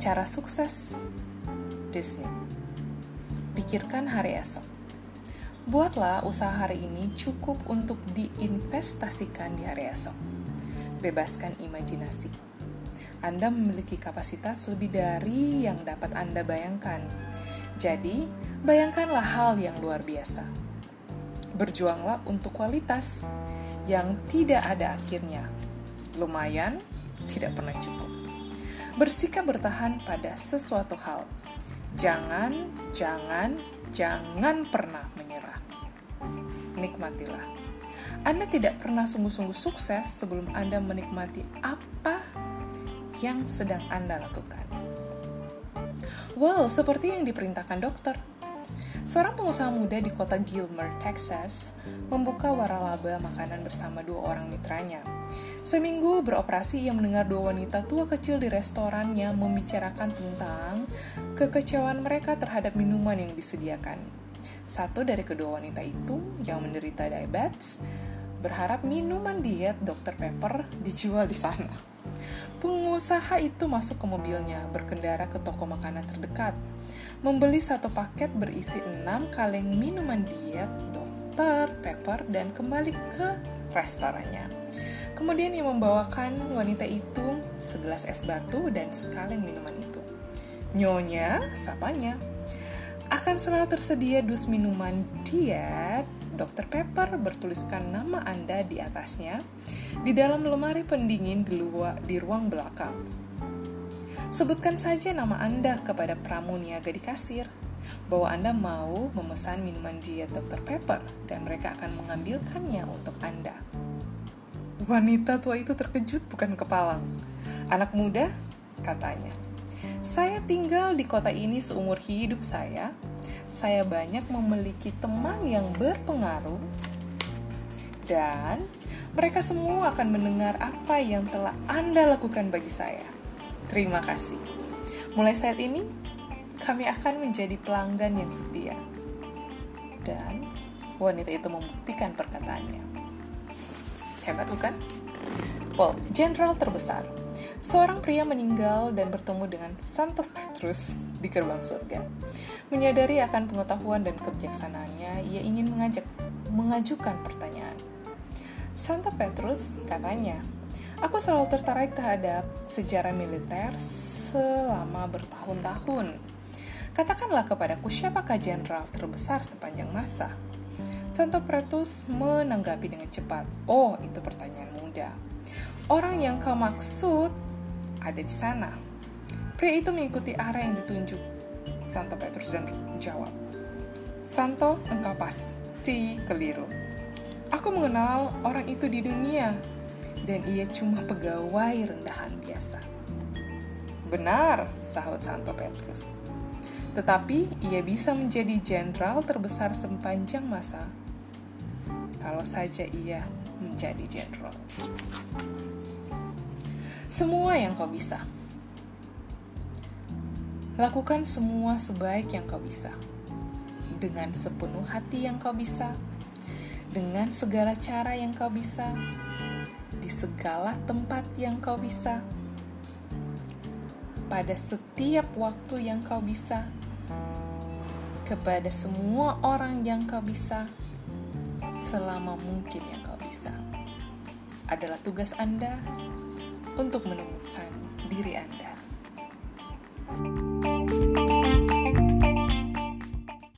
Cara sukses Disney. Pikirkan hari esok. Buatlah usaha hari ini cukup untuk diinvestasikan di hari esok. Bebaskan imajinasi. Anda memiliki kapasitas lebih dari yang dapat Anda bayangkan. Jadi, bayangkanlah hal yang luar biasa. Berjuanglah untuk kualitas yang tidak ada akhirnya. Lumayan, tidak pernah cukup. Bersikap bertahan pada sesuatu hal. Jangan, jangan, jangan pernah menyerah. Nikmatilah. Anda tidak pernah sungguh-sungguh sukses sebelum Anda menikmati apa yang sedang Anda lakukan. Well, seperti yang diperintahkan dokter. Seorang pengusaha muda di kota Gilmer, Texas, membuka waralaba makanan bersama dua orang mitranya. Seminggu beroperasi, ia mendengar dua wanita tua kecil di restorannya membicarakan tentang kekecewaan mereka terhadap minuman yang disediakan. Satu dari kedua wanita itu, yang menderita diabetes, berharap minuman diet Dr. Pepper dijual di sana. Pengusaha itu masuk ke mobilnya, berkendara ke toko makanan terdekat, membeli satu paket berisi enam kaleng minuman diet Dr. Pepper dan kembali ke restorannya. Kemudian ia membawakan wanita itu segelas es batu dan sekaleng minuman itu. Nyonya, sapanya, akan selalu tersedia dus minuman diet Dr. Pepper bertuliskan nama Anda di atasnya di dalam lemari pendingin di, luar, di ruang belakang. Sebutkan saja nama Anda kepada pramuniaga di kasir bahwa Anda mau memesan minuman diet Dr. Pepper dan mereka akan mengambilkannya untuk Anda. Wanita tua itu terkejut bukan kepalang. Anak muda, katanya. Saya tinggal di kota ini seumur hidup saya saya banyak memiliki teman yang berpengaruh dan mereka semua akan mendengar apa yang telah Anda lakukan bagi saya. Terima kasih. Mulai saat ini, kami akan menjadi pelanggan yang setia. Dan wanita itu membuktikan perkataannya. Hebat bukan? Paul, jenderal terbesar, seorang pria meninggal dan bertemu dengan Santos Petrus di gerbang surga. Menyadari akan pengetahuan dan kebijaksanaannya, ia ingin mengajak mengajukan pertanyaan. Santo Petrus katanya, Aku selalu tertarik terhadap sejarah militer selama bertahun-tahun. Katakanlah kepadaku siapakah jenderal terbesar sepanjang masa? Santo Petrus menanggapi dengan cepat. Oh, itu pertanyaan mudah. Orang yang kau maksud ada di sana. Pria itu mengikuti arah yang ditunjuk Santo Petrus dan menjawab, Santo, engkau pasti keliru. Aku mengenal orang itu di dunia, dan ia cuma pegawai rendahan biasa. Benar, sahut Santo Petrus. Tetapi ia bisa menjadi jenderal terbesar sepanjang masa kalau saja ia menjadi jenderal semua yang kau bisa. Lakukan semua sebaik yang kau bisa, dengan sepenuh hati yang kau bisa, dengan segala cara yang kau bisa, segala tempat yang kau bisa, pada setiap waktu yang kau bisa, kepada semua orang yang kau bisa, selama mungkin yang kau bisa. Adalah tugas Anda untuk menemukan diri Anda.